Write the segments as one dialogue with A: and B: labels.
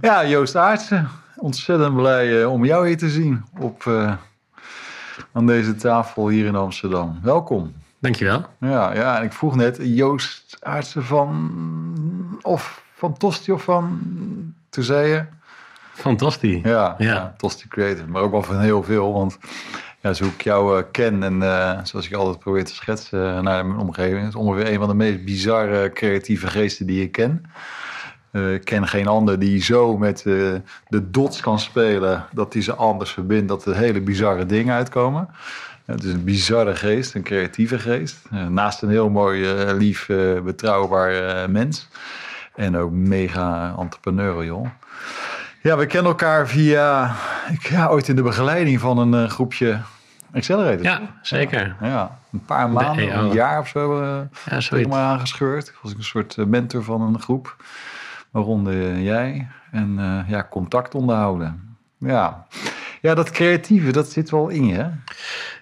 A: Ja, Joost Aartsen. Ontzettend blij eh, om jou hier te zien op, eh, aan deze tafel hier in Amsterdam. Welkom.
B: Dankjewel.
A: Ja, ja, en ik vroeg net, Joost Aartsen van... of van Tosti of van... Toen zei je...
B: Van Tosti.
A: Ja, ja.
B: Ja.
A: Tosti Creative. Maar ook wel van heel veel, want ja, zo ik jou eh, ken en zoals ik altijd probeer te schetsen naar mijn omgeving... is ongeveer een van de meest bizarre creatieve geesten die ik ken. Eh, ik ken geen ander die zo met eh, de dots kan spelen... dat hij ze anders verbindt, dat er hele bizarre dingen uitkomen... Het is een bizarre geest, een creatieve geest. Eh, naast een heel mooi, lief, betrouwbaar mens. En ook mega entrepreneur, joh. Ja, we kennen elkaar via, ik, ja, ooit in de begeleiding van een groepje Accelerators.
B: Ja, zeker.
A: Ja, een paar maanden,
B: EO.
A: een jaar of zo,
B: Ja, zoiets.
A: me aangescheurd. Was ik een soort mentor van een groep, waaronder jij. En eh, ja, contact onderhouden. Ja. ja, dat creatieve, dat zit wel in je?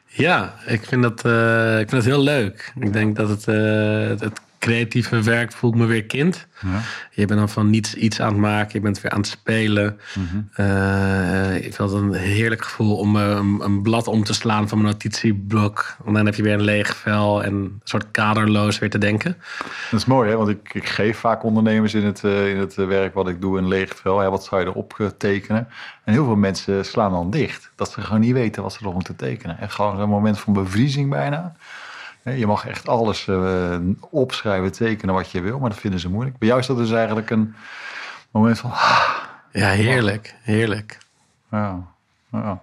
B: Ja, ik vind dat, eh, ik vind dat heel leuk. Ik denk dat het, eh, het, creatieve werk voelt me weer kind.
A: Ja.
B: Je bent dan van niets iets aan het maken. Je bent weer aan het spelen. Eh, ik vind het een heerlijk gevoel om eh, een, een blad om te slaan van mijn notitieblok. En dan heb je weer een leeg vel en een soort kaderloos weer te denken.
A: Dat is mooi, hè? want ik, ik geef vaak ondernemers in het, eh, in het werk wat ik doe een leeg vel. Wat zou je erop tekenen? En heel veel mensen slaan dan dicht. Dat ze gewoon niet weten wat ze erop moeten tekenen. En gewoon zo'n moment van bevriezing bijna. Je mag echt alles eh, opschrijven, tekenen wat je wil, maar dat vinden ze moeilijk. Bij jou is dat dus eigenlijk een moment van... ah,
B: Ja, heerlijk. Heerlijk.
A: Ja, ja.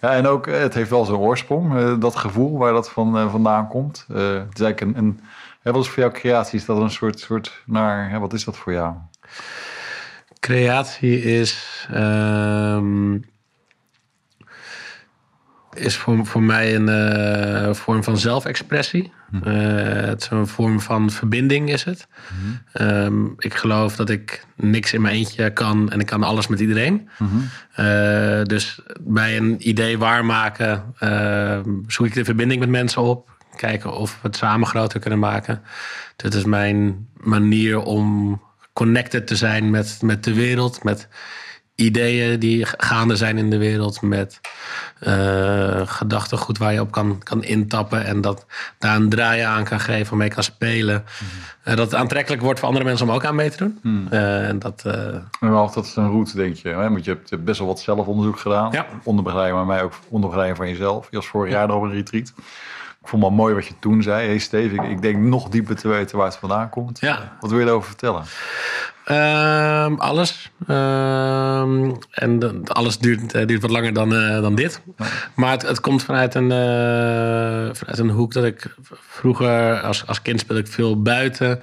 A: ja, en ook eh, het heeft wel zijn oorsprong, eh, dat gevoel waar dat van, vandaan komt. Het is eigenlijk een, een hè, wat is voor jou creatie? Is dat een soort, soort naar, hè, wat is dat voor jou?
B: Creatie is, ehm, is voor, voor mij een eh, vorm van zelfexpressie. Eh, het is een vorm van verbinding is het. Ehm, ik geloof dat ik niks in mijn eentje kan en ik kan alles met iedereen. Eh, dus bij een idee waarmaken ehm, zoek ik de verbinding met mensen op. Kijken of we het samen groter kunnen maken. Dit is mijn manier om connected te zijn met, met de wereld. Met ideeën die gaande zijn in de wereld. Met eh, gedachtegoed waar je op kan, kan intappen. En dat daar een draai aan kan geven, mee kan spelen. Eh, dat het aantrekkelijk wordt voor andere mensen om ook aan mee te doen. Eh, en dat,
A: En wel, dat is een route, denk je. Hè? Want je hebt, je hebt best wel wat zelfonderzoek gedaan.
B: Ja.
A: Onder begeleiding, maar mij ook onder begeleiding van jezelf. Je was vorig jaar nog op een retreat. Ik vond het wel mooi wat je toen zei. Hey Steve, ik, ik denk nog dieper te weten waar het vandaan komt.
B: Ja.
A: Wat wil je daarover vertellen?
B: Ehm, alles. Ehm, en de- alles duurt, eh, duurt wat langer dan, eh, dan dit. Maar het, het komt vanuit een, eh, vanuit een hoek dat ik vroeger als, als kind speelde ik veel buiten.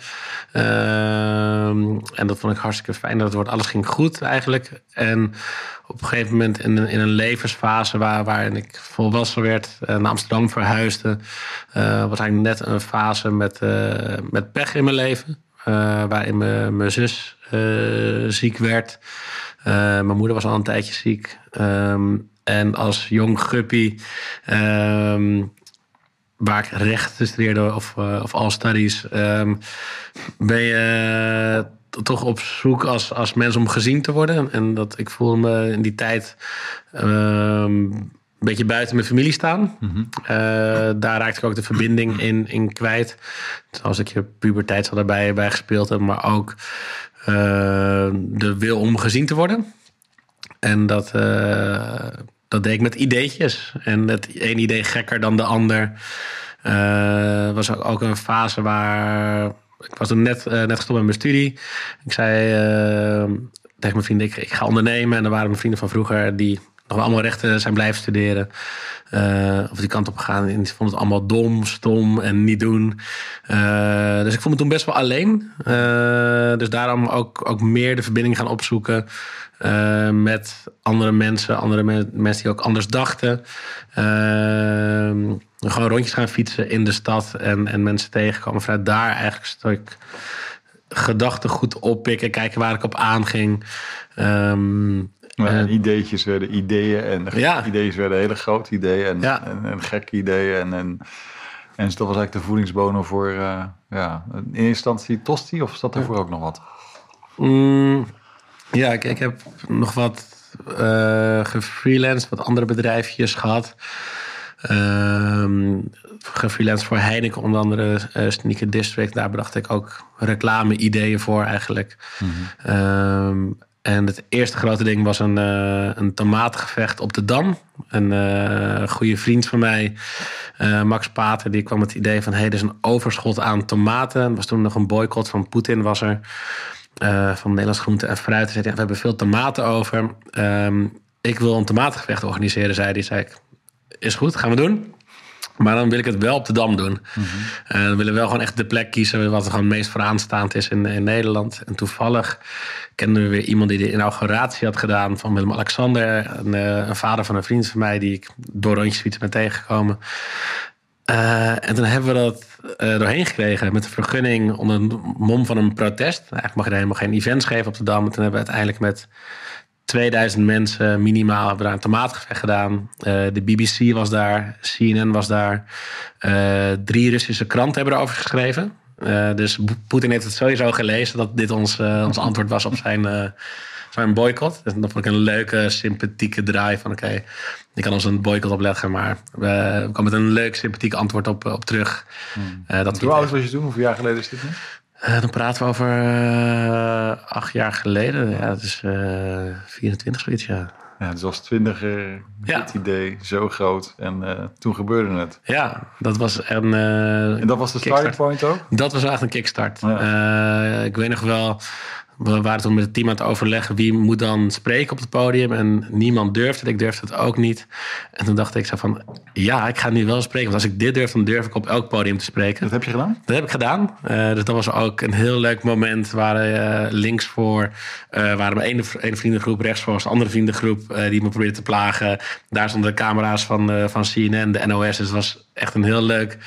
B: Ehm, en dat vond ik hartstikke fijn. Dat het wordt, alles ging goed eigenlijk. En op een gegeven moment in een, in een levensfase waar, waarin ik volwassen werd, naar Amsterdam verhuisde, was eigenlijk net een fase met, met pech in mijn leven. Eh, waarin mijn mijn zus ziek werd. Eh, mijn moeder was al een tijdje ziek. Ehm, en als jong guppy, ehm, waar ik rechten studeerde of, eh, of all studies, ehm, ben je toch op zoek als, als mens om gezien te worden. En dat ik voelde me in die tijd een beetje buiten mijn familie staan. Eh, daar raakte ik ook de verbinding in, in kwijt. Zoals ik je puberteit zal daarbij bij gespeeld heb, maar ook eh, de wil om gezien te worden. En dat, eh, dat deed ik met ideetjes. En het ene idee gekker dan de ander. Eh was ook, een fase waar... Ik was net, eh, net gestopt met mijn studie. Ik zei eh, tegen mijn vrienden, ik, ik ga ondernemen. En er waren mijn vrienden van vroeger die nog allemaal rechten zijn blijven studeren. Eh, of die kant op gegaan. En die vonden het allemaal dom, stom en niet doen. Eh, dus ik voelde me toen best wel alleen. Eh, dus daarom ook, ook meer de verbinding gaan opzoeken. met andere mensen, andere men- mensen die ook anders dachten. Gewoon rondjes gaan fietsen in de stad en, en mensen tegenkomen. Vanuit daar eigenlijk stuk gedachtegoed oppikken, kijken waar ik op aanging. Ehm, Eh,
A: ideetjes werden ideeën en
B: Ja.
A: ideeën werden hele grote ideeën en,
B: Ja.
A: en, en gekke ideeën. En, en, en dat was eigenlijk de voedingsbodem voor, eh, ja, in eerste instantie Tosti of zat er voor ook nog wat?
B: mm, Ja, ik, ik heb nog wat uh, gefreelanced, wat andere bedrijfjes gehad. Um, gefreelanced voor Heineken, onder andere uh, Sneaker District. Daar bedacht ik ook reclame-ideeën voor eigenlijk. Mm en het eerste grote ding was een, uh, een tomatengevecht op de Dam. Een uh, goede vriend van mij, uh, Max Pater, die kwam met het idee van... hé, hey, er is een overschot aan tomaten. Er was toen nog een boycott van Poetin, was er... van Nederlands groente en fruit. Zei, ja, we hebben veel tomaten over. Um, ik wil een tomatengevecht organiseren, zei hij. Zei is goed, gaan we doen. Maar dan wil ik het wel op de Dam doen. Mm dan willen we wel gewoon echt de plek kiezen wat er gewoon het meest vooraanstaand is in, in Nederland. En toevallig kenden we weer iemand die de inauguratie had gedaan van Willem-Alexander. Een, eh, een, vader van een vriend van mij die ik door rondjes fietsen ben tegengekomen. Uh, en toen hebben we dat uh, doorheen gekregen met een vergunning onder een mom van een protest. Eigenlijk mag je helemaal geen events geven op de Dam. En toen hebben we uiteindelijk met 2000 mensen minimaal hebben daar een tomaatgevecht gedaan. Uh, de BBC was daar, CNN was daar. Uh, drie Russische kranten hebben erover geschreven. Uh, dus Poetin heeft het sowieso gelezen dat dit ons, ons antwoord was op zijn, zijn boycott. Dus dat vond ik een leuke, sympathieke draai van oké, okay, je kan ons een boycott opleggen, maar we komen met een leuk, sympathiek antwoord op, op terug.
A: Hmm. dat Hoe oud was je toen? Hoeveel jaar geleden is dit nu?
B: Uh, dan praten we over uh, acht jaar geleden. Ja, dat is uh, 24 zoiets, ja.
A: Ja, dus als twintiger ja. het idee zo groot. En toen gebeurde het.
B: Ja, dat was een...
A: en dat was de starting point ook?
B: Dat was echt een kickstart. Ja. ik weet nog wel we waren toen met het team aan het overleggen wie moet dan spreken op het podium. En niemand durfde het. Ik durfde het ook niet. En toen dacht ik zo van, ja, ik ga nu wel spreken. Want als ik dit durf, dan durf ik op elk podium te spreken.
A: Dat heb je gedaan?
B: Dat heb ik gedaan. Uh, dus dat was ook een heel leuk moment. Waar uh, links voor uh, waren een ene vriendengroep, rechts voor was een andere vriendengroep die me probeerde te plagen. Daar stonden de camera's van, van CNN, de NOS. Dus het was echt een heel leuk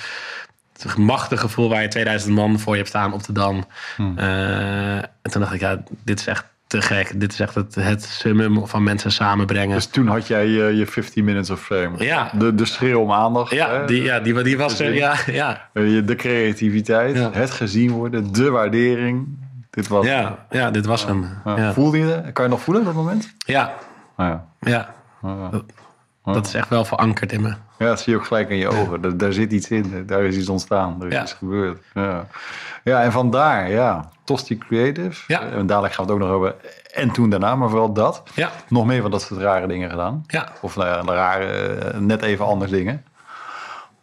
B: het machtig gevoel waar je 2000 man voor je hebt staan op de Dam. Hmm. Uh, en toen dacht ik, ja, dit is echt te gek. Dit is echt het, het summum van mensen samenbrengen.
A: Dus toen had jij je, je 15 minutes of fame.
B: Ja.
A: De, de schreeuw om aandacht.
B: Ja,
A: hè?
B: Die, ja die, die was er. Ja, ja.
A: De creativiteit, ja. het gezien worden, de waardering. Dit was
B: ja, ja, dit was hem. Ja.
A: Voelde je Kan je nog voelen op dat moment?
B: Ja. ja. ja. Dat, is echt wel verankerd in me.
A: Ja, dat zie je ook gelijk in je ogen. Daar, daar zit iets in. Daar is iets ontstaan. Er is iets gebeurd. Ja. ja, en vandaar, ja. Tosti Creative.
B: Ja.
A: En dadelijk gaan we het ook nog over. En toen daarna, maar vooral dat.
B: Ja.
A: Nog meer van dat soort rare dingen gedaan.
B: Ja.
A: Of nou ja, rare, eh, net even anders dingen.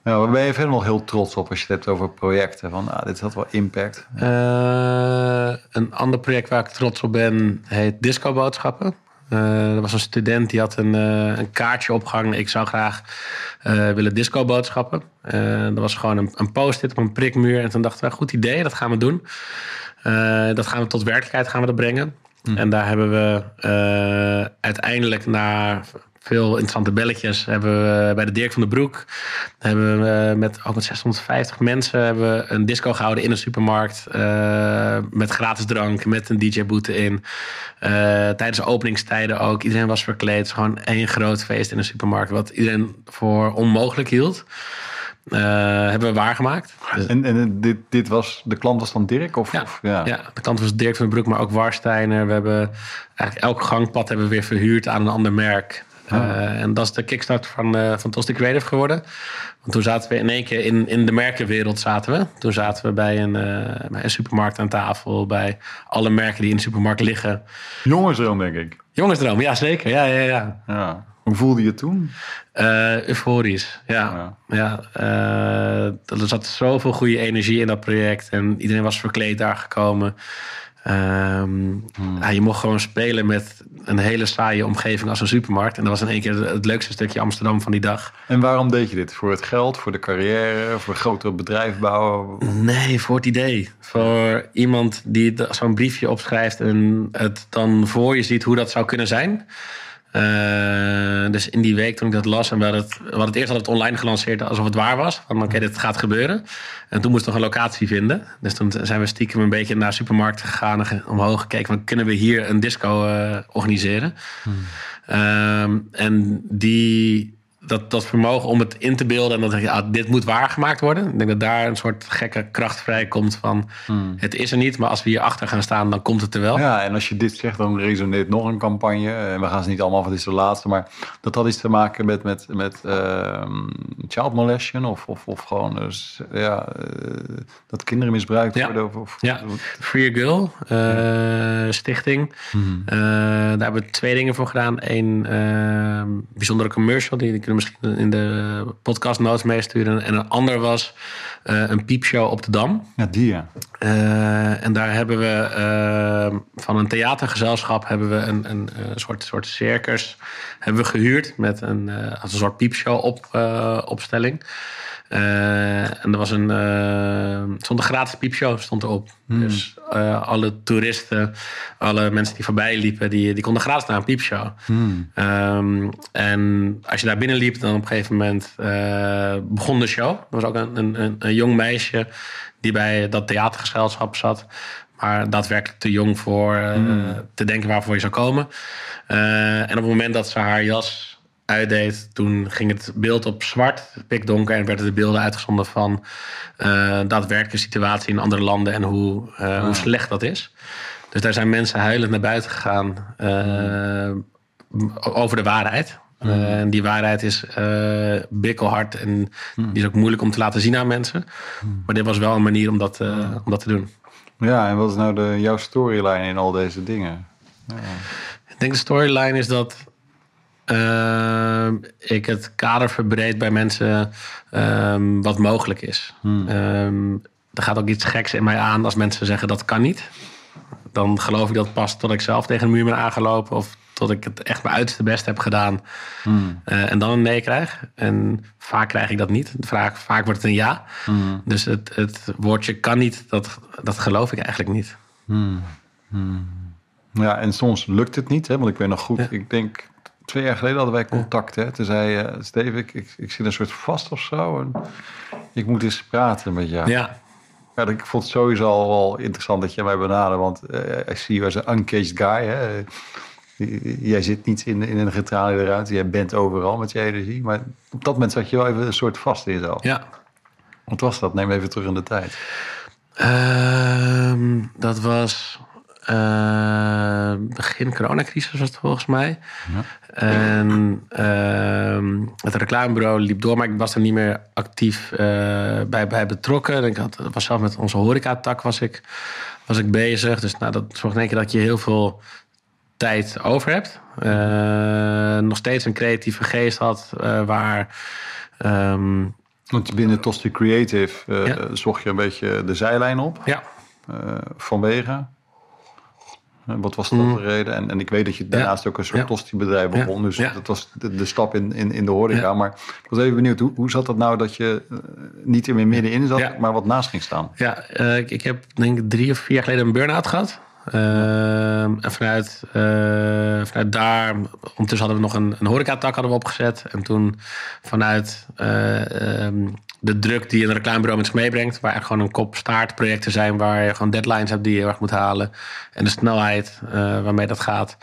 A: Ja, waar ben je verder nog heel trots op als je het hebt over projecten? Van, nou, dit had wel impact.
B: Uh, een ander project waar ik trots op ben heet Disco Boodschappen. Uh, er was een student die had een, uh, een kaartje opgehangen. Ik zou graag uh, willen disco boodschappen. dat was gewoon een, een post-it op een prikmuur. En toen dachten we, goed idee, dat gaan we doen. dat gaan we tot werkelijkheid gaan we dat brengen. Hm. En daar hebben we uiteindelijk na veel interessante belletjes. Hebben we bij de Dirk van den Broek. Hebben we met, ook met 650 mensen hebben we een disco gehouden in een supermarkt. Uh, met gratis drank, met een DJ-boete in. Uh, tijdens de openingstijden ook. Iedereen was verkleed. gewoon één groot feest in een supermarkt. Wat iedereen voor onmogelijk hield. Uh, hebben we waargemaakt.
A: En, en dit, dit was, de klant was dan Dirk? Of,
B: ja,
A: of,
B: ja. ja. de klant was Dirk van den Broek, maar ook Warsteiner. We hebben eigenlijk elk gangpad hebben we weer verhuurd aan een ander merk. Uh, en dat is de kickstart van, uh, van Tosti Creative geworden. Want toen zaten we in één keer in, in de merkenwereld zaten we. Toen zaten we bij een, uh, bij een supermarkt aan tafel. Bij alle merken die in de supermarkt liggen.
A: Jongensdroom, denk ik.
B: Jongensdroom, ja zeker. Ja, ja, ja.
A: ja. Hoe voelde je toen?
B: euforisch, ja. ja. er zat zoveel goede energie in dat project. En iedereen was verkleed daar gekomen. Um, ja, je mocht gewoon spelen met een hele saaie omgeving als een supermarkt. En dat was in één keer het leukste stukje Amsterdam van die dag.
A: En waarom deed je dit? Voor het geld, voor de carrière, voor grotere bedrijf bouwen?
B: Nee, voor het idee. Voor iemand die zo'n briefje opschrijft en het dan voor je ziet hoe dat zou kunnen zijn. Uh, dus in die week toen ik dat las en we hadden het, we hadden het eerst al het online gelanceerd alsof het waar was. Van oké, okay, dit gaat gebeuren. En toen moest we nog een locatie vinden. Dus toen zijn we stiekem een beetje naar de supermarkt gegaan en omhoog gekeken van kunnen we hier een disco uh, organiseren. Hmm. Uh, en die dat, dat vermogen om het in te beelden en dat je, ah, dit moet waargemaakt worden. Ik denk dat daar een soort gekke kracht vrijkomt van het is er niet, maar als we hier achter gaan staan, dan komt het er wel.
A: Ja, en als je dit zegt, dan resoneert nog een campagne. En we gaan ze niet allemaal van dit is de laatste, maar dat had iets te maken met, met, met uh, child molestation of, of, of gewoon dus, ja, uh, dat kinderen misbruikt
B: Ja.
A: worden. Of, of,
B: Ja, Free Girl eh, stichting.
A: Hmm.
B: Eh, daar hebben we twee dingen voor gedaan. Eén eh, bijzondere commercial, die, we misschien in de podcast notes meesturen. En een ander was een piepshow op de Dam.
A: Ja, die ja.
B: Eh, en daar hebben we eh, van een theatergezelschap hebben we een, een, eh, soort, soort circus hebben we gehuurd met een, eh, als een soort piepshow op, eh, opstelling. Eh, en er was een, eh, stond een gratis piepshow stond erop. Dus eh, alle toeristen, alle mensen die voorbij liepen, die, die konden gratis naar een piepshow. Ehm, en als je daar binnen liep, dan op een gegeven moment eh, begon de show. Er was ook een, een, een, een jong meisje die bij dat theatergezelschap zat. Maar daadwerkelijk te jong voor eh, te denken waarvoor je zou komen. Eh, en op het moment dat ze haar jas uitdeed, toen ging het beeld op zwart, pikdonker, en werden de beelden uitgezonden van eh daadwerkelijke situatie in andere landen en hoe, hoe slecht dat is. Dus daar zijn mensen huilend naar buiten gegaan over de waarheid. Eh, en die waarheid is eh bikkelhard en die is ook moeilijk om te laten zien aan mensen. Maar dit was wel een manier om dat, eh, om dat te doen.
A: Ja, en wat is nou de, jouw storyline in al deze dingen?
B: Ik denk de storyline is dat ik het kader verbreed bij mensen ehm, wat mogelijk is. Ehm, er gaat ook iets geks in mij aan als mensen zeggen dat kan niet. Dan geloof ik dat pas tot ik zelf tegen een muur ben aangelopen of tot ik het echt mijn uiterste best heb gedaan eh, en dan een nee krijg. En vaak krijg ik dat niet. Vaak, vaak wordt het een ja. Dus het, het woordje kan niet, dat, dat geloof ik eigenlijk niet.
A: Ja, en soms lukt het niet, hè, want ik weet nog goed, ik denk twee jaar geleden hadden wij contact. Hè. Toen zei uh, Steve, ik, ik, ik zit een soort vast of zo en ik moet eens praten met jou.
B: Ja,
A: Ja, ik vond het sowieso al wel interessant dat je mij benadert, want uh, ik zie je als een uncaged guy. Hè. Jij zit niet in, in een getraliede ruimte, jij bent overal met je energie. Maar op dat moment zat je wel even een soort vast in jezelf.
B: ja.
A: Wat was dat? Neem even terug in de tijd.
B: Ehm, dat was eh, begin coronacrisis was het volgens mij. En ehm, het reclamebureau liep door, maar ik was er niet meer actief eh, bij, bij betrokken. Ik had, was zelf met onze horecatak was ik, was ik bezig. Dus nou, dat zorgt in één keer dat je heel veel tijd over hebt. Eh, nog steeds een creatieve geest had uh, waar... ehm,
A: Want binnen Tosti Creative uh,
B: Ja.
A: zocht je een beetje de zijlijn op.
B: ja,
A: vanwege? Wat was dat de reden? En, en ik weet dat je daarnaast
B: Ja.
A: ook een soort
B: Ja.
A: tosti-bedrijf begon. Dus dat was de, de stap in, in, in de horeca. Maar ik was even benieuwd, hoe, hoe zat dat nou dat je niet er meer middenin zat, maar wat naast ging staan?
B: Ja, ik, ik, heb denk ik drie of vier jaar geleden een burn-out gehad. Uh, en vanuit, uh, vanuit daar, ondertussen hadden we nog een, een horecatak hadden we opgezet. En toen vanuit uh, um, de druk die een reclamebureau met zich meebrengt, waar er gewoon een kop-staart projecten zijn, waar je gewoon deadlines hebt die je heel erg moet halen. En de snelheid uh, waarmee dat gaat,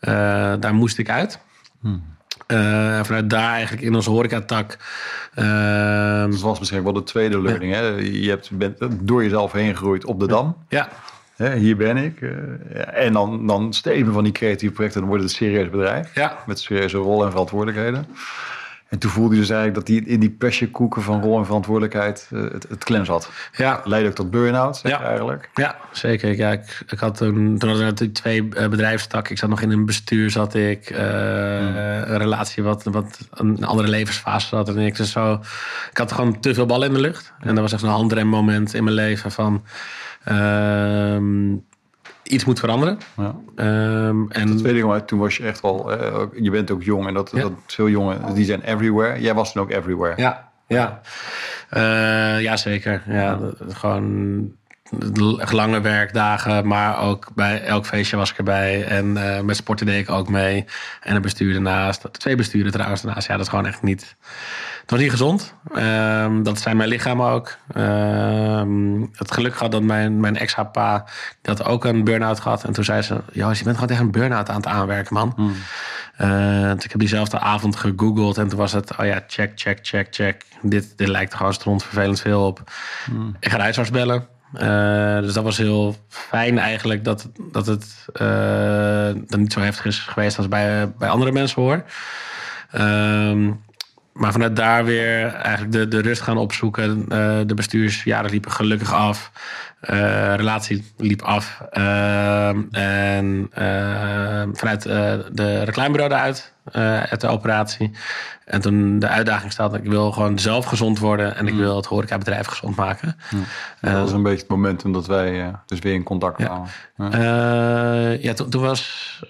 B: uh, daar moest ik uit. Hmm. Uh, vanuit daar eigenlijk in onze horecatak.
A: Uh, dat was misschien wel de tweede learning. Ja. Hè? Je hebt, bent door jezelf heen gegroeid op de Dam.
B: Ja.
A: Hè, hier ben ik. Uh, en dan, dan steven van die creatieve projecten, dan wordt het een serieus bedrijf.
B: Ja.
A: Met serieuze rollen en verantwoordelijkheden. En toen voelde je dus eigenlijk dat die in die pressurekoeken van rol en verantwoordelijkheid uh, het, het klem zat.
B: Ja.
A: Leidde ook tot burn-out, zeg
B: ja.
A: eigenlijk.
B: Ja, zeker. Ja, ik, ik had toen, toen we natuurlijk twee uh, bedrijfstakken. Ik zat nog in een bestuur, zat ik. Uh, hmm. Een relatie wat, wat een andere levensfase zat. En ik, dus zo, ik had gewoon te veel ballen in de lucht. En dat was echt een handrem moment in mijn leven van... iets moet veranderen.
A: Ja.
B: Um, en
A: de tweede ding, toen was je echt wel, uh, je bent ook jong en dat, ja. dat veel jongen, die zijn everywhere. Jij was toen ook everywhere.
B: Ja, ja. Uh, ja zeker. Ja, dat, gewoon lange werkdagen, maar ook bij elk feestje was ik erbij. En uh, met sporten deed ik ook mee. En een bestuur ernaast. Twee besturen trouwens ernaast. Ja, dat is gewoon echt niet... Het was niet gezond. Um, dat zijn mijn lichaam ook. Um, het geluk gehad dat mijn, mijn ex-pa... had ook een burn-out gehad. En toen zei ze... Joost, je bent gewoon tegen een burn-out aan het aanwerken, man. Hmm. Uh, dus ik heb diezelfde avond gegoogeld en toen was het, oh ja, check, check, check, check. Dit, dit lijkt gewoon stront vervelend veel op. Hmm. Ik ga de huisarts bellen. Uh, dus dat was heel fijn eigenlijk dat, dat het uh, dan niet zo heftig is geweest als bij, bij andere mensen hoor. Uh, maar vanuit daar weer eigenlijk de, de rust gaan opzoeken. Uh, de bestuursjaren liepen gelukkig af. Relatie liep af. Uh, en vanuit de reclamebureau eruit, uit de operatie. En toen de uitdaging staat, ik wil gewoon zelf gezond worden en ik mm. wil het horecabedrijf gezond maken.
A: dat was een beetje het momentum dat wij dus weer in contact kwamen.
B: Ja, ja toen, was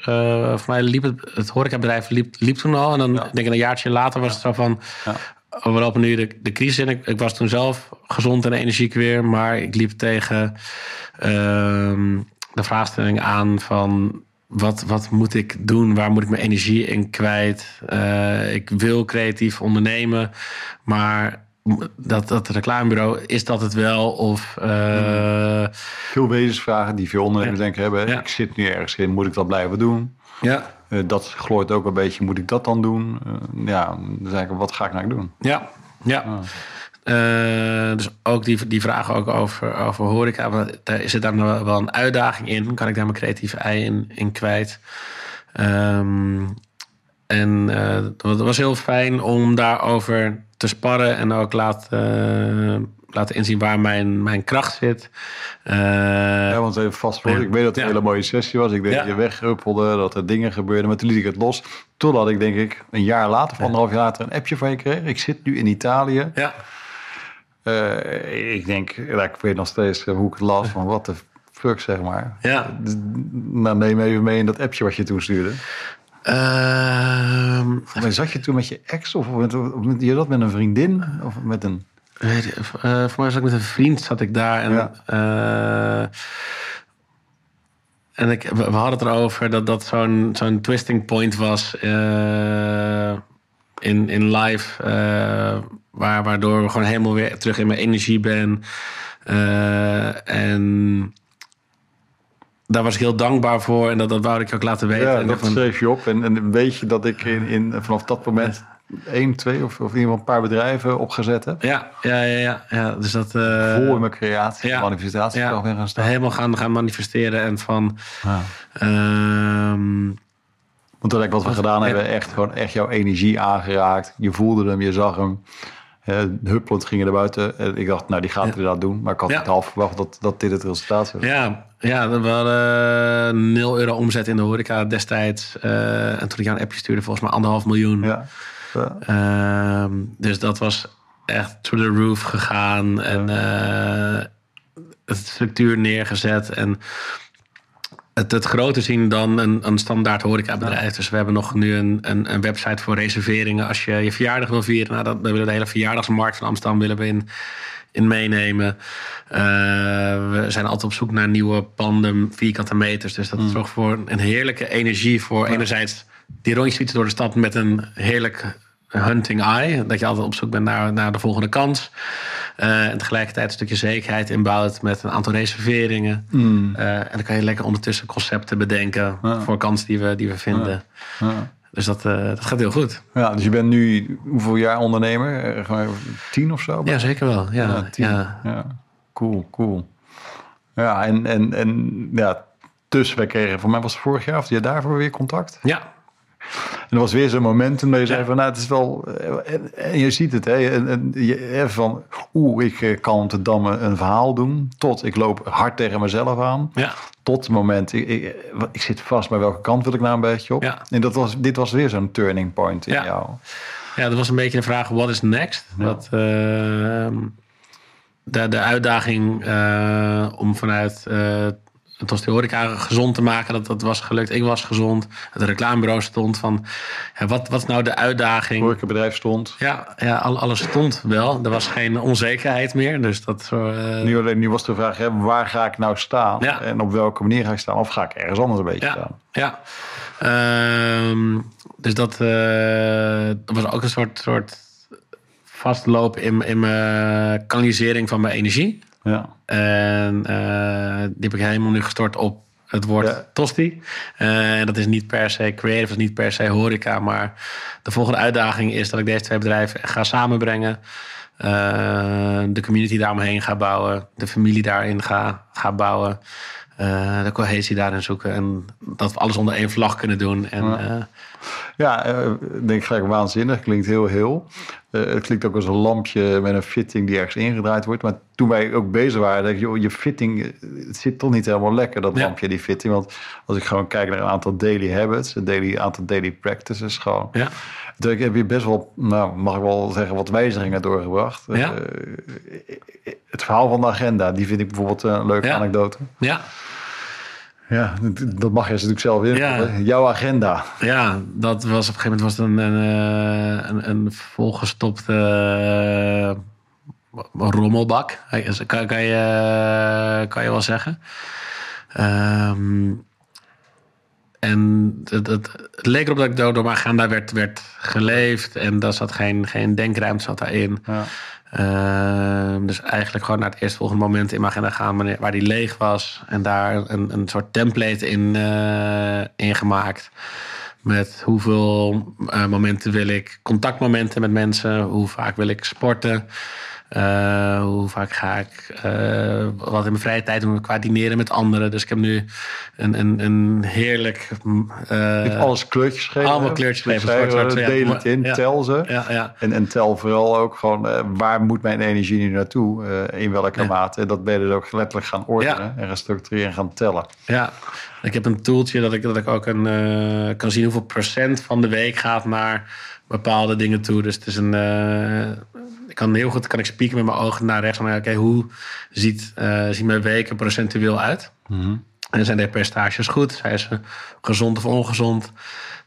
B: voor mij liep het, het horecabedrijf liep, liep toen al. En dan denk ik een jaartje later was het zo van, we lopen nu de, de crisis in. Ik, ik, was toen zelf gezond en energiek weer, maar ik liep tegen uh, de vraagstelling aan van wat, wat moet ik doen? Waar moet ik mijn energie in kwijt? Uh, ik wil creatief ondernemen, maar dat, dat reclamebureau, is dat het wel? Of, uh,
A: veel wezensvragen die veel ondernemers denken hebben. Ik zit nu ergens in, moet ik dat blijven doen?
B: Ja.
A: Uh, dat glooit ook een beetje, moet ik dat dan doen? Ja, dan zeg ik, wat ga ik nou doen?
B: Ja, ja. Ah. Uh, dus ook die, die vragen ook over, over horeca. Daar zit daar wel een uitdaging in. Kan ik daar mijn creatieve ei in, in kwijt? Um, en dat was heel fijn om daarover te sparren en ook laten laten inzien waar mijn, mijn kracht zit.
A: Uh, ja, want even vast voor. Ik weet dat het een hele mooie sessie was. Ik denk dat je wegruppelde, dat er dingen gebeurden. Maar toen liet ik het los. Totdat ik denk ik een jaar later, of anderhalf jaar later, een appje van je kreeg. Ik zit nu in Italië.
B: Ja.
A: Uh, ik denk, ja, ik weet nog steeds eh, hoe ik het las. Van wat de fuck, zeg maar.
B: Ja.
A: Nou, neem even mee in dat appje wat je toen stuurde.
B: Uh,
A: zat je toen met je ex of met, of je dat met een vriendin of met een
B: uh, voor mij zat ik met een vriend zat ik daar. En, ja. en ik, we, hadden het erover dat dat zo'n zo'n twisting point was in, in live. Waar, waardoor we gewoon helemaal weer terug in mijn energie ben. en daar was ik heel dankbaar voor. En dat, dat wou ik ook laten weten.
A: Ja, dat schreef je op. En, en weet je dat ik in, in, vanaf dat moment één, twee of, of in ieder geval een paar bedrijven opgezet heb.
B: Ja, ja, ja. ja, ja. Dus dat... Uh,
A: Vol in mijn creatie, ja, manifestatie ja, gaan staan.
B: Helemaal gaan, gaan manifesteren en van... Ja. Um,
A: Want wat we gedaan hebben, echt, gewoon echt jouw energie aangeraakt. Je voelde hem, je zag hem. Huppelend gingen er buiten. En ik dacht, nou, die gaat het inderdaad doen. Maar ik had het half verwacht dat, dat dit het resultaat
B: was. Ja, ja we hadden 0 euro omzet in de horeca destijds. Uh, en toen ik jou een appje stuurde, volgens mij anderhalf miljoen.
A: Ja.
B: Ehm, dus dat was echt to the roof gegaan en uh, het structuur neergezet. En het, het groter zien dan een, een standaard horecabedrijf. Dus we hebben nog nu een, een, een, website voor reserveringen. Als je je verjaardag wil vieren, nou, dan, willen we de hele verjaardagsmarkt van Amsterdam willen we in, in meenemen. Uh, we zijn altijd op zoek naar nieuwe panden, vierkante meters. Dus dat mm. zorgt voor een heerlijke energie voor enerzijds die rondjes fietsen door de stad met een heerlijk hunting eye. Dat je altijd op zoek bent naar, naar de volgende kans. Uh, en tegelijkertijd een stukje zekerheid inbouwt met een aantal reserveringen. Mm. Uh, en dan kan je lekker ondertussen concepten bedenken voor kansen die we, die we vinden. Ja. Dus dat, uh, dat gaat heel goed.
A: Ja, dus je bent nu hoeveel jaar ondernemer? Tien of zo?
B: Ja, zeker wel. Ja,
A: ja, ja. Cool, cool. Ja, en, en, en ja, dus wij kregen, voor mij was het vorig jaar of je daarvoor weer contact?
B: Ja,
A: en er was weer zo'n moment toen je zei van, nou, het is wel... Eh, en, je ziet het, hè. En, en je, van, oeh, ik eh, kan te dammen een verhaal doen. Tot ik loop hard tegen mezelf aan.
B: Ja.
A: Tot het moment, ik, ik, ik, zit vast, maar welke kant wil ik nou een beetje op?
B: Ja.
A: En dat was, dit was weer zo'n turning point in ja. jou.
B: Ja, dat was een beetje de vraag, what is next? Wat, uh, de, de uitdaging uh, om vanuit het was de horeca gezond te maken. Dat, dat was gelukt. Ik was gezond. Het reclamebureau stond van... Ja, wat, wat is nou de uitdaging? Het
A: horecabedrijf stond.
B: Ja, ja alles stond wel. Er was geen onzekerheid meer. Dus dat, uh...
A: nu, nu was de vraag, hè, waar ga ik nou staan? Ja. En op welke manier ga ik staan? Of ga ik ergens anders een beetje
B: ja.
A: staan?
B: Ja, um, dus dat, uh, dat was ook een soort, soort vastlopen in, in mijn kanalisering van mijn energie.
A: Ja.
B: En uh, die heb ik helemaal nu gestort op het woord
A: Ja.
B: tosti. Eh, En dat is niet per se creative, is niet per se horeca. Maar de volgende uitdaging is dat ik deze twee bedrijven ga samenbrengen. Eh, de community daaromheen ga bouwen. De familie daarin ga, ga bouwen. Eh, de cohesie daarin zoeken. En dat we alles onder één vlag kunnen doen. En,
A: Ja.
B: eh,
A: Ja, eh, ik denk gelijk waanzinnig. Klinkt heel heel. Eh, het klinkt ook als een lampje met een fitting die ergens ingedraaid wordt. Maar toen wij ook bezig waren, dacht ik, joh, je fitting, eh, het zit toch niet helemaal lekker, dat
B: Ja.
A: lampje, die fitting. Want als ik gewoon kijk naar een aantal daily habits, een daily, aantal daily practices gewoon.
B: ja.
A: Dus ik heb hier best wel, nou, mag ik wel zeggen, wat wijzigingen doorgebracht.
B: Ja.
A: Eh, het verhaal van de agenda, die vind ik bijvoorbeeld een leuke
B: Ja.
A: anekdote.
B: ja.
A: Ja, dat- mag je natuurlijk zelf invullen.
B: Ja.
A: Jouw agenda.
B: Ja, dat was op een gegeven moment was het een, een, eh, een, een volgestopte eh, rommelbak. Kan, kan, je, kan je wel zeggen. Ehm, en het, het, het leek erop dat ik door, door mijn agenda werd, werd geleefd. En daar zat geen, geen denkruimte zat daarin.
A: Ja.
B: Ehm, dus eigenlijk gewoon naar het eerstvolgende moment in mijn agenda gaan wanneer- waar die leeg was. En daar een, een soort template in, in gemaakt. Met hoeveel eh, momenten wil ik contactmomenten met mensen. Hoe vaak wil ik sporten. Eh, hoe vaak ga ik eh, wat in mijn vrije tijd doen qua dineren met anderen. Dus ik heb nu een, een, een heerlijk... mm, eh,
A: alles kleurtjes geven.
B: allemaal kleurtjes geven,
A: Schrijven,
B: zwart, zwart, ja.
A: Deel het in,
B: Ja.
A: tel ze.
B: ja, ja.
A: En, en tel vooral ook gewoon waar moet mijn energie nu naartoe? in welke mate? En dat ben je dus ook letterlijk gaan ordenen en gaan structureren en gaan tellen.
B: Ja, ik heb een tooltje dat ik, dat ik ook een, kan zien hoeveel procent van de week gaat naar bepaalde dingen toe. Dus het is een. Ik kan heel goed kan ik spieken met mijn ogen naar rechts. Maar oké, hoe ziet, eh ziet mijn week er procentueel uit? En zijn de percentages goed? Zijn ze gezond of ongezond?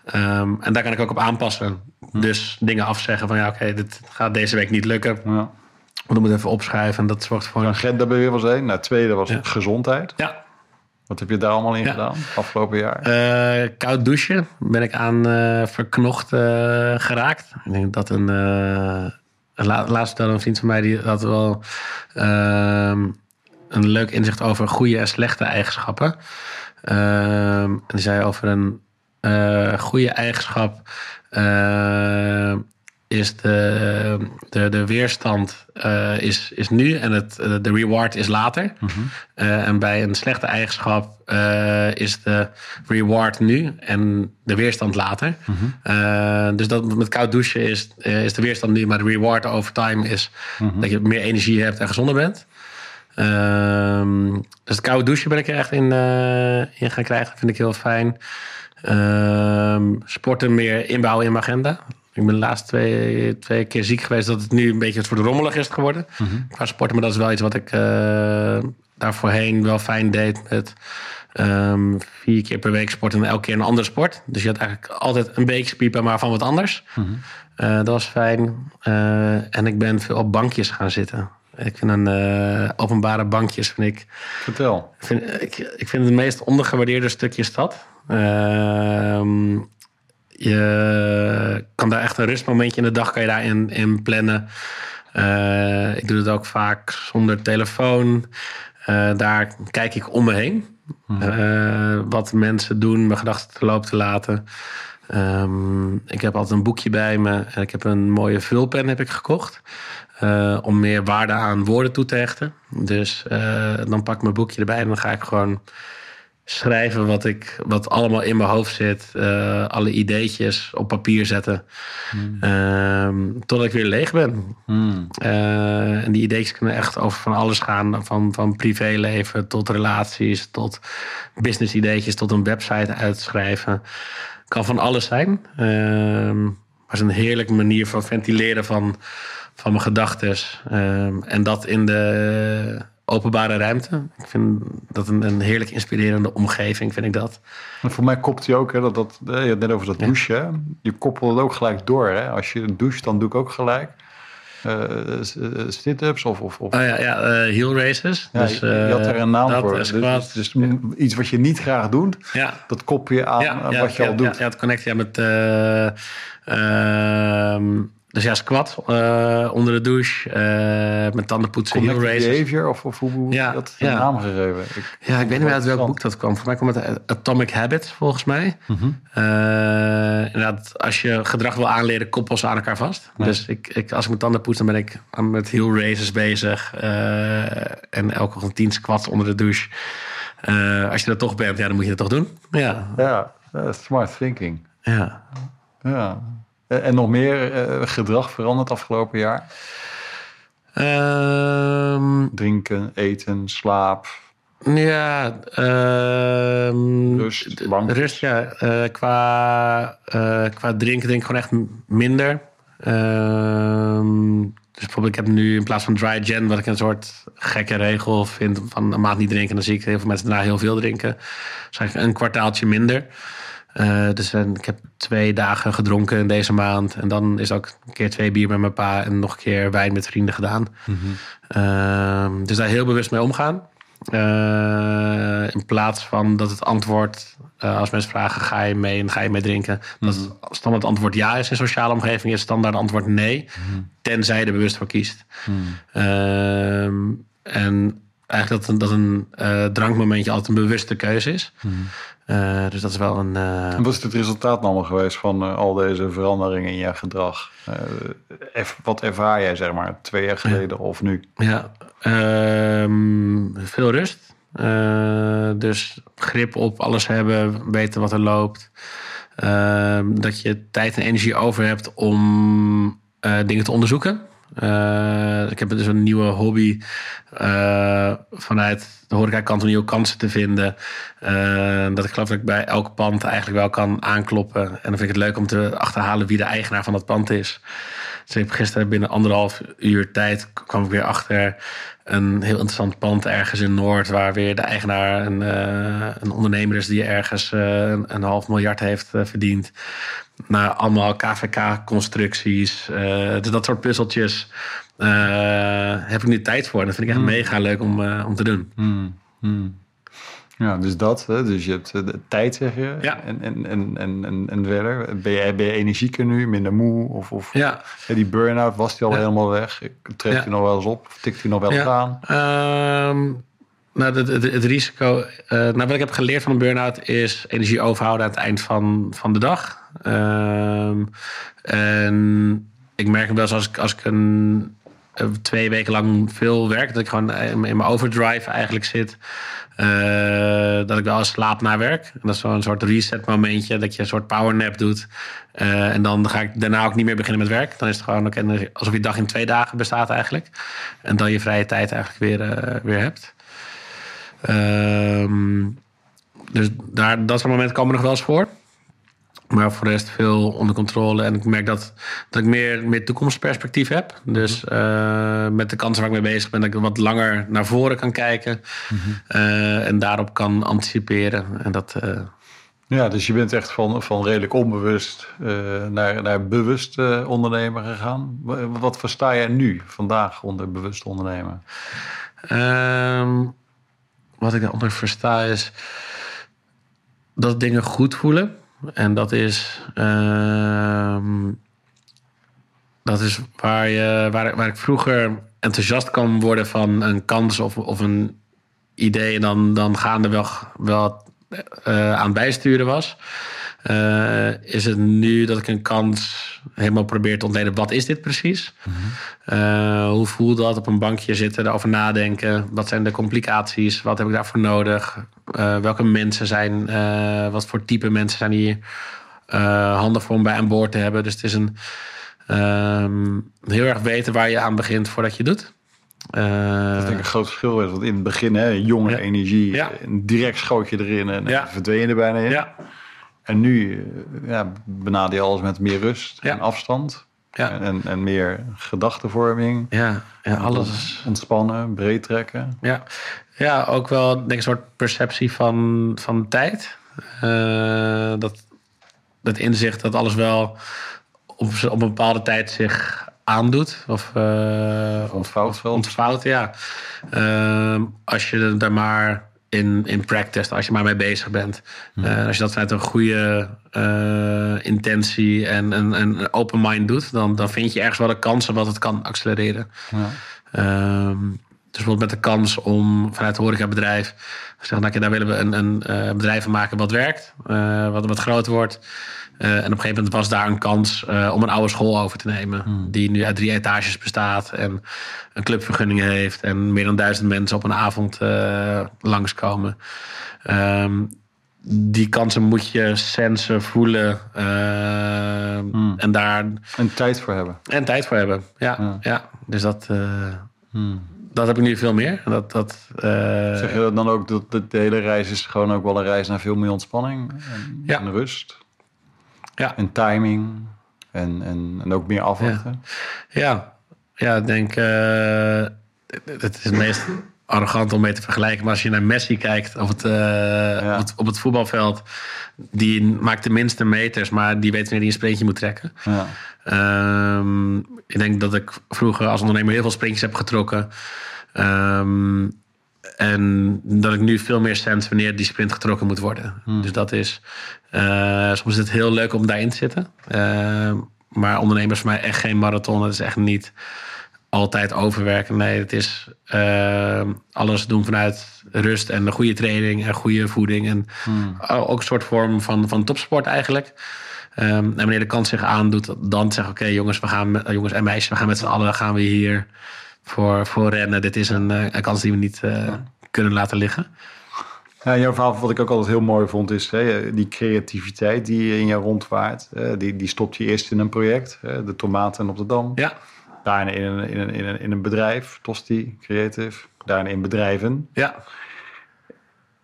B: Ehm, en daar kan ik ook op aanpassen. Dus dingen afzeggen van ja, oké, dit gaat deze week niet lukken.
A: Ja.
B: We moeten even opschrijven en dat zorgt voor een.
A: Agenda je wel eens een. Nou, tweede was
B: Ja.
A: gezondheid.
B: Ja,
A: Wat heb je daar allemaal in
B: Ja.
A: gedaan afgelopen jaar?
B: Eh, koud douchen ben ik aan eh, verknocht geraakt. Ik denk dat een. Eh, la, laatst vertelde een vriend van mij die had wel ehm, een leuk inzicht over goede en slechte eigenschappen. Ehm, en die zei over een eh, goede eigenschap. eh, is de, de, de weerstand eh, is, is nu en het, de reward is later. Eh, en bij een slechte eigenschap eh, is de reward nu en de weerstand later. Eh, dus dat met koud douchen is, eh, is de weerstand nu, maar de reward over time is dat je meer energie hebt en gezonder bent. Ehm, dus het koude douchen ben ik er echt in, eh, in gaan krijgen. Dat vind ik heel fijn. Ehm, sporten meer inbouwen in mijn agenda. Ik ben de laatste twee, twee keer ziek geweest dat het nu een beetje voor de rommelig is geworden. Qua sporten, maar dat is wel iets wat ik eh daar voorheen wel fijn deed met ehm, vier keer per week sporten en elke keer een andere sport. Dus je had eigenlijk altijd een beetje spiepen, maar van wat anders. Eh, dat was fijn. Eh, en ik ben veel op bankjes gaan zitten. Ik vind een eh, openbare bankjes vind ik
A: Vertel.
B: ik vind, ik, ik vind het meest ondergewaardeerde stukje stad. Ehm, je kan daar echt een rustmomentje in de dag kan je daarin in plannen. Eh, ik doe het ook vaak zonder telefoon. Eh, daar kijk ik om me heen. Eh, wat mensen doen, mijn gedachten te loop te laten. Ehm, ik heb altijd een boekje bij me. En ik heb een mooie vulpen heb ik gekocht. om meer waarde aan woorden toe te hechten. Dus dan pak ik mijn boekje erbij en dan ga ik gewoon schrijven wat, ik, wat allemaal in mijn hoofd zit. eh, alle ideetjes op papier zetten. Ehm, totdat ik weer leeg ben. Eh, en die ideetjes kunnen echt over van alles gaan. Van, van privéleven tot relaties, tot business ideetjes, tot een website uitschrijven. Kan van alles zijn. Ehm, maar het is een heerlijke manier van ventileren van, van mijn gedachten. Ehm, en dat in de openbare ruimte. Ik vind dat een, een heerlijk inspirerende omgeving, vind ik dat.
A: En voor mij kopt hij ook, hè, dat, dat, eh, je had net over dat douchen. Je koppelt het ook gelijk door. Hè. Als je doucht, dan doe ik ook gelijk. eh, sit-ups of... of, of
B: Oh ja, ja heel races.
A: ja,
B: dus,
A: je, je had er een naam
B: dat,
A: voor. Dus, dus, dus iets wat je niet graag doet,
B: ja,
A: dat koppel je aan wat je al doet.
B: Ja, ja, het connect ja, met... eh, ehm, dus ja, squat uh, onder de douche, uh, met tandenpoetsen, heel races.
A: behavior, of, of hoe, hoe
B: ja,
A: dat
B: ja.
A: naam gegeven?
B: Ik, ja, ik weet niet meer uit welk boek dat kwam. Voor mij kwam het Atomic Habits, volgens mij. Mm -hmm. uh, inderdaad, als je gedrag wil aanleren, koppel ze aan elkaar vast. Nee. Dus ik, ik, als ik mijn tanden poets, dan ben ik met heel races bezig. en elke ochtend tien squats onder de douche. als je dat toch bent, ja, dan moet je dat toch doen. Ja,
A: ja smart thinking.
B: Ja.
A: Ja, en nog meer uh, gedrag veranderd afgelopen jaar?
B: Um,
A: Drinken, eten, slaap.
B: Ja, um,
A: rust, bank.
B: Rust, ja. Uh, qua, uh, qua drinken denk ik gewoon echt minder. Um, dus bijvoorbeeld, ik heb nu in plaats van dry gen, wat ik een soort gekke regel vind van een maand niet drinken, dan zie ik heel veel mensen daarna heel veel drinken. Dus eigenlijk een kwartaaltje minder. Uh, dus uh, ik heb twee dagen gedronken in deze maand. En dan is ook een keer twee bier met mijn pa en nog een keer wijn met vrienden gedaan.
A: Mhm.
B: Mm -hmm. uh, dus daar heel bewust mee omgaan. Eh, in plaats van dat het antwoord, als mensen vragen: ga je mee en ga je mee drinken?
A: Mhm.
B: Dat het standaard antwoord ja is in sociale omgeving, is standaard antwoord nee.
A: Mhm.
B: Tenzij je er bewust voor kiest. Ehm, en eigenlijk dat, dat een drankmomentje altijd een bewuste keuze is. Uh, dus dat is wel een. Uh...
A: Wat is het resultaat allemaal geweest van al deze veranderingen in je gedrag? wat ervaar jij, zeg maar, twee jaar geleden
B: ja.
A: of nu?
B: Ja, veel rust. dus grip op alles hebben, weten wat er loopt. dat je tijd en energie over hebt om dingen te onderzoeken. Uh, ik heb dus een nieuwe hobby uh, vanuit de horecakant om nieuwe kansen te vinden. Uh, dat ik geloof dat ik bij elk pand eigenlijk wel kan aankloppen. En dan vind ik het leuk om te achterhalen wie de eigenaar van dat pand is. Dus ik heb gisteren binnen anderhalf uur tijd kwam ik weer achter een heel interessant pand ergens in Noord, waar weer de eigenaar een, een ondernemer is die ergens een, een half miljard heeft verdiend naar allemaal KVK-constructies. Dus dat soort puzzeltjes heb ik nu tijd voor. En dat vind ik echt
A: Hmm.
B: mega leuk om, om te doen.
A: Hmm. Hmm. Ja, dus dat. Hè? Dus je hebt de tijd, zeg je.
B: Ja.
A: En, en, en, en, en, verder. Ben je, ben je energieker nu, minder moe? Of, of
B: ja.
A: ja, die burn-out, was die al
B: Ja.
A: helemaal weg? Trekt
B: Ja.
A: je nog wel eens op? Tikt hij nog wel eens aan?
B: Ehm, nou, het, het, het risico. eh, nou, wat ik heb geleerd van een burn-out is energie overhouden aan het eind van, van de dag. Ehm, en ik merk wel eens als ik, als ik een, eh, twee weken lang veel werk, dat ik gewoon in in mijn overdrive eigenlijk zit. eh, dat ik wel slaap na werk. En dat is zo'n soort reset momentje, dat je een soort powernap doet. Eh, en dan ga ik daarna ook niet meer beginnen met werk. Dan is het gewoon ook alsof je dag in twee dagen bestaat eigenlijk. En dan je vrije tijd eigenlijk weer, eh, weer hebt. Ehm, dus daar, dat soort momenten komen nog wel eens voor. Maar voor de rest veel onder controle. En ik merk dat, dat ik meer, meer toekomstperspectief heb. Dus uh, met de kansen waar ik mee bezig ben, dat ik wat langer naar voren kan kijken. Uh, en daarop kan anticiperen. En dat, uh,
A: Ja, dus je bent echt van, van redelijk onbewust naar, naar bewust ondernemer gegaan. Wat versta jij nu, vandaag, onder bewust ondernemen?
B: Um, wat ik daaronder versta is dat dingen goed voelen. En dat is, uh, dat is waar, je, waar, waar ik vroeger enthousiast kan worden van een kans of, of een idee. En dan, dan gaande wel, wel uh, aan bijsturen was. Uh, is het nu dat ik een kans helemaal probeer te ontleden. Wat is dit precies? Mm-hmm. hoe voelt dat op een bankje zitten, erover nadenken? Wat zijn de complicaties? Wat heb ik daarvoor nodig? Uh, welke mensen zijn, wat voor type mensen zijn hier handig voor om bij aan boord te hebben? Dus het is een um, heel erg weten waar je aan begint voordat je doet.
A: Uh, dat denk ik een groot verschil is. Want in het begin, hè, jonge
B: ja.
A: energie,
B: Ja.
A: direct schoot je erin en
B: Ja.
A: verdween je er bijna in.
B: Ja,
A: En nu ja, benader je alles met meer rust
B: Ja.
A: en afstand.
B: Ja.
A: En, en meer gedachtenvorming.
B: ja, ja alles.
A: Ontspannen, breed trekken.
B: Ja, ja ook wel denk ik, een soort perceptie van, van tijd. Eh, dat, dat inzicht dat alles wel op, op een bepaalde tijd zich aandoet. Of, eh,
A: Ontvouwt wel.
B: ontvouwt, ja. Ehm, als je daar maar in, in practice, als je maar mee bezig bent.
A: Hmm.
B: Eh, als je dat vanuit een goede eh, intentie en een, open mind doet, dan, dan vind je ergens wel de kansen wat het kan accelereren.
A: Ja.
B: Ehm, dus bijvoorbeeld met de kans om vanuit het horecabedrijf zeggen, nou, daar willen we een, een uh, bedrijf van maken wat werkt, wat, wat groter wordt. Uh, en op een gegeven moment was daar een kans om een oude school over te nemen. Hmm. Die nu uit drie etages bestaat en een clubvergunning heeft. En meer dan duizend mensen op een avond langskomen. Um, die kansen moet je sensen, voelen. Hmm. En daar.
A: En tijd voor hebben.
B: En tijd voor hebben, ja. ja. ja. Dus dat. Hmm dat heb ik nu veel meer. Dat, dat, uh...
A: Zeg je dan ook dat de hele reis is gewoon ook wel een reis naar veel meer ontspanning en,
B: ja.
A: en rust?
B: Ja.
A: En timing en, en, en ook meer afwachten?
B: Ja, ja. ik denk, uh, het is het meest arrogant om mee te vergelijken. Maar als je naar Messi kijkt op het, uh, ja. op het, op het voetbalveld, die maakt de minste meters, maar die weet wanneer hij een sprintje moet trekken.
A: Ja.
B: Um, ik denk dat ik vroeger als ondernemer heel veel sprintjes heb getrokken. Um, en dat ik nu veel meer sens wanneer die sprint getrokken moet worden.
A: Hmm.
B: Dus dat is. Uh, soms is het heel leuk om daarin te zitten. Uh, maar ondernemers voor mij echt geen marathon. Het is echt niet altijd overwerken. Nee, het is uh, alles doen vanuit rust en een goede training en goede voeding. En
A: hmm.
B: ook een soort vorm van, van topsport eigenlijk. Um, en wanneer de kans zich aandoet, dan zeggen oké okay, jongens, we gaan jongens en meisjes, we gaan met z'n allen gaan we hier voor, voor rennen. Dit is een, een kans die we niet ja. kunnen laten liggen.
A: Ja, jouw verhaal, wat ik ook altijd heel mooi vond, is hè, die creativiteit die in je rondwaart. Die, die stopt je eerst in een project, de tomaten op de dam.
B: Ja.
A: Daarna in een, in een, in een, in een bedrijf, Tosti Creative. Daarna in bedrijven.
B: Ja.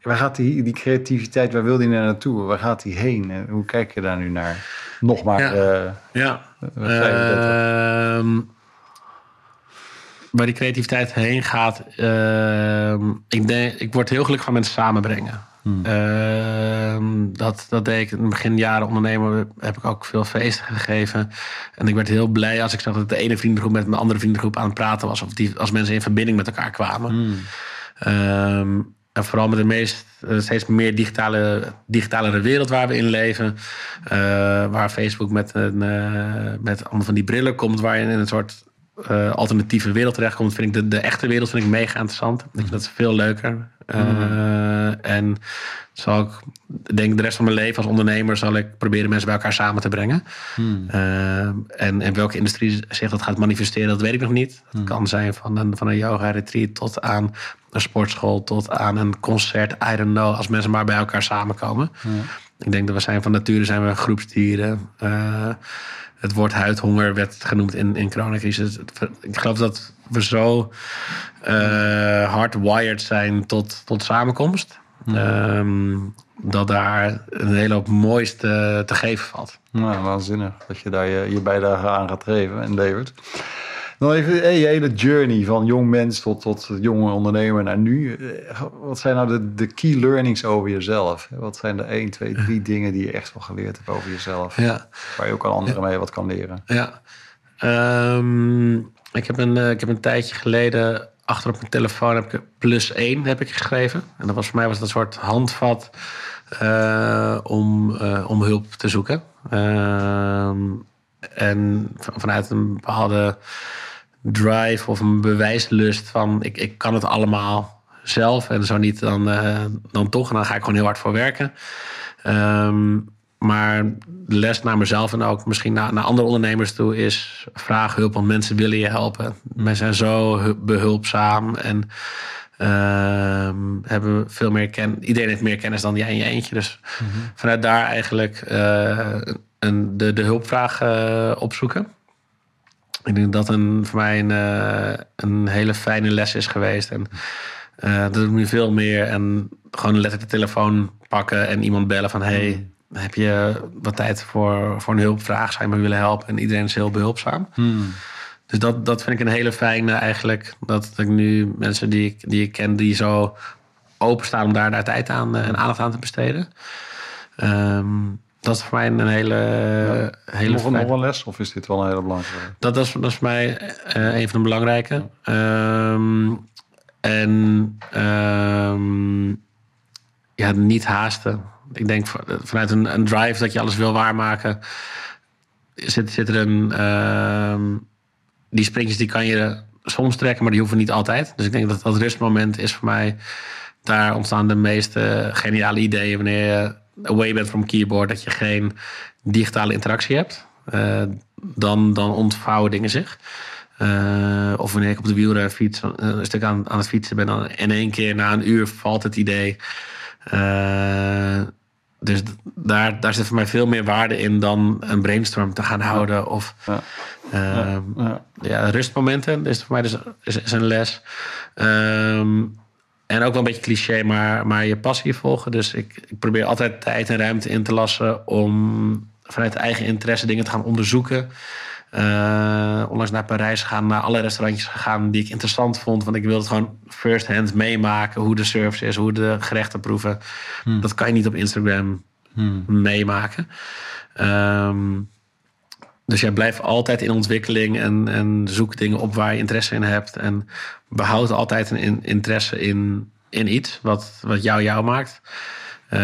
A: Waar gaat die, die creativiteit, waar wil die naar naartoe? Waar gaat die heen? En hoe kijk je daar nu naar? Nog maar.
B: Ja.
A: Uh,
B: ja. Uh, waar die creativiteit heen gaat. Uh, ik, denk, ik word heel gelukkig van mensen samenbrengen.
A: Hmm.
B: dat, dat deed ik in het begin jaren ondernemer. Heb ik ook veel feesten gegeven. En ik werd heel blij als ik zag dat de ene vriendengroep met mijn andere vriendengroep aan het praten was. Of die, als mensen in verbinding met elkaar kwamen.
A: Hmm.
B: En vooral met de meest, steeds meer digitale, digitalere wereld waar we in leven. Uh, waar Facebook met, een, uh, met allemaal van die brillen komt. Waar je in een soort uh, alternatieve wereld terechtkomt. Vind ik de, de echte wereld vind ik mega interessant. Ik vind dat veel leuker.
A: Mm.
B: En zal ik denk de rest van mijn leven als ondernemer... zal ik proberen mensen bij elkaar samen te brengen.
A: Mm.
B: en in welke industrie zich dat gaat manifesteren, dat weet ik nog niet. Het
A: Mm.
B: kan zijn van een, van een yoga-retreat tot aan een sportschool tot aan een concert. I don't know, als mensen maar bij elkaar samenkomen. Ik denk dat we zijn van nature zijn we groepsdieren. Het woord huidhonger werd genoemd in, in coronacrisis. Ik geloof dat we zo uh, hardwired zijn tot, tot samenkomst.
A: Ja.
B: Um, dat daar een hele hoop moois te, te geven valt.
A: Nou, waanzinnig dat je daar je, je bijdrage aan gaat geven en levert. Dan even hey, je hele journey van jong mens tot, tot jonge ondernemer naar nu. Wat zijn nou de, de key learnings over jezelf? Wat zijn de 1, 2, 3 dingen die je echt wel geleerd hebt over jezelf?
B: Ja.
A: Waar je ook aan anderen ja. mee wat kan leren?
B: Ja. Um, ik, heb een, uh, ik heb een tijdje geleden achter op mijn telefoon heb ik plus 1 heb ik geschreven. En dat was voor mij was dat een soort handvat uh, om, uh, om hulp te zoeken. En vanuit een bepaalde drive of een bewijslust van ik, ik kan het allemaal zelf en zo niet dan, uh, dan toch. En dan ga ik gewoon heel hard voor werken. Um, maar de les naar mezelf en ook misschien naar, naar andere ondernemers toe is vraag hulp, want mensen willen je helpen. Mensen zijn zo behulpzaam en uh, hebben veel meer kennis. Iedereen heeft meer kennis dan jij in je eentje. Dus
A: mm -hmm.
B: vanuit daar eigenlijk uh, een, de, de hulpvraag uh, opzoeken. Ik denk dat een, voor mij een, uh, een hele fijne les is geweest. En uh, dat doe ik nu veel meer. En gewoon letterlijk de telefoon pakken en iemand bellen van... hey, heb je wat tijd voor, voor een hulpvraag? Zou je me willen helpen? En iedereen is heel behulpzaam.
A: Hmm.
B: Dus dat, dat vind ik een hele fijne eigenlijk. Dat ik nu mensen die ik, die ik ken... die zo openstaan om daar, daar tijd aan en aandacht aan te besteden. Um, dat is voor mij een hele... Ja. hele
A: nog, nog een les? Of is dit wel een hele belangrijke?
B: Dat, dat, is, dat is voor mij uh, een van de belangrijke. Um, en um, ja, niet haasten. Ik denk vanuit een, een drive dat je alles wil waarmaken, zit, zit er een. Ehm, die sprintjes die kan je soms trekken, maar die hoeven niet altijd. Dus ik denk dat dat rustmoment is voor mij. Daar ontstaan de meeste geniale ideeën wanneer je away bent from keyboard, dat je geen digitale interactie hebt. Uh, dan, dan ontvouwen dingen zich. Uh, of wanneer ik op de wielrenfiets uh, een stuk aan, aan het fietsen ben, dan in één keer na een uur valt het idee. dus daar, daar zit voor mij veel meer waarde in dan een brainstorm te gaan houden. Of ja. Ja, ja. ja, rustmomenten is voor mij dus is, is een les. Um, en ook wel een beetje cliché, maar, maar je passie volgen. Dus ik, ik probeer altijd tijd en ruimte in te lassen om vanuit eigen interesse dingen te gaan onderzoeken. Uh, onlangs naar Parijs gegaan, naar alle restaurantjes gegaan die ik interessant vond. Want ik wilde het gewoon first hand meemaken. Hoe de service is, hoe de gerechten proeven. Hmm. Dat kan je niet op Instagram hmm. meemaken. Um, dus jij blijft altijd in ontwikkeling en, en zoek dingen op waar je interesse in hebt. En behoud altijd een interesse in, in iets wat, wat jou jou maakt. Uh,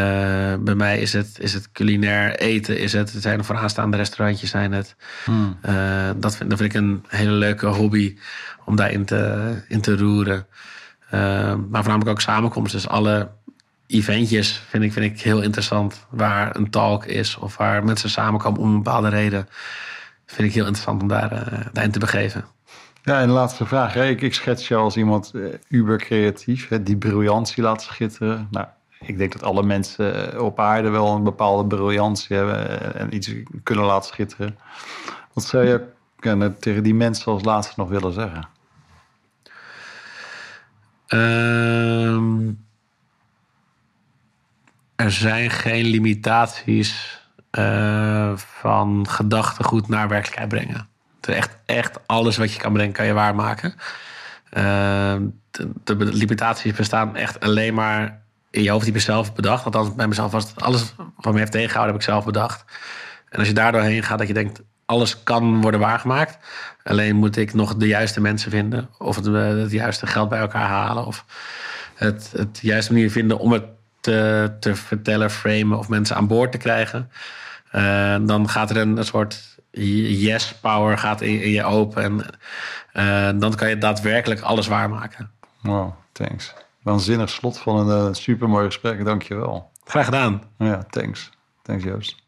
B: bij mij is het, is het culinair eten, is het, het zijn er vooraanstaande restaurantjes, zijn het. Hmm. Uh, dat, vind, dat vind ik een hele leuke hobby om daarin te, in te roeren. Uh, maar voornamelijk ook samenkomsten. Dus alle eventjes vind ik, vind ik heel interessant. Waar een talk is of waar mensen samenkomen om een bepaalde reden vind ik heel interessant om daar, uh, daarin te begeven.
A: Ja, en de laatste vraag. Hè. Ik, ik schets je als iemand uh, uber creatief, hè, die briljantie laat schitteren. Nou, ik denk dat alle mensen eh, op aarde wel een bepaalde briljantie hebben en iets kunnen laten schitteren. Wat zou je tegen die mensen als laatste nog willen zeggen?
B: Um, er zijn geen limitaties uh, van gedachtegoed naar werkelijkheid brengen. Echt, echt alles wat je kan brengen, kan je waarmaken. Uh, de, de, limitaties bestaan echt alleen maar in je hoofd die ik zelf bedacht. Althans, bij mezelf was het alles wat me heeft tegengehouden, heb ik zelf bedacht. En als je daar doorheen gaat, dat je denkt, alles kan worden waargemaakt. Alleen moet ik nog de juiste mensen vinden. Of het, het juiste geld bij elkaar halen. Of het, het juiste manier vinden om het te, te vertellen, framen of mensen aan boord te krijgen. Uh, dan gaat er een, een soort yes power gaat in, in je open. En uh, dan kan je daadwerkelijk alles waarmaken.
A: Wow, thanks. Waanzinnig slot van een uh, supermooi gesprek. Dank je wel.
B: Graag gedaan.
A: Ja, thanks. Thanks Joost.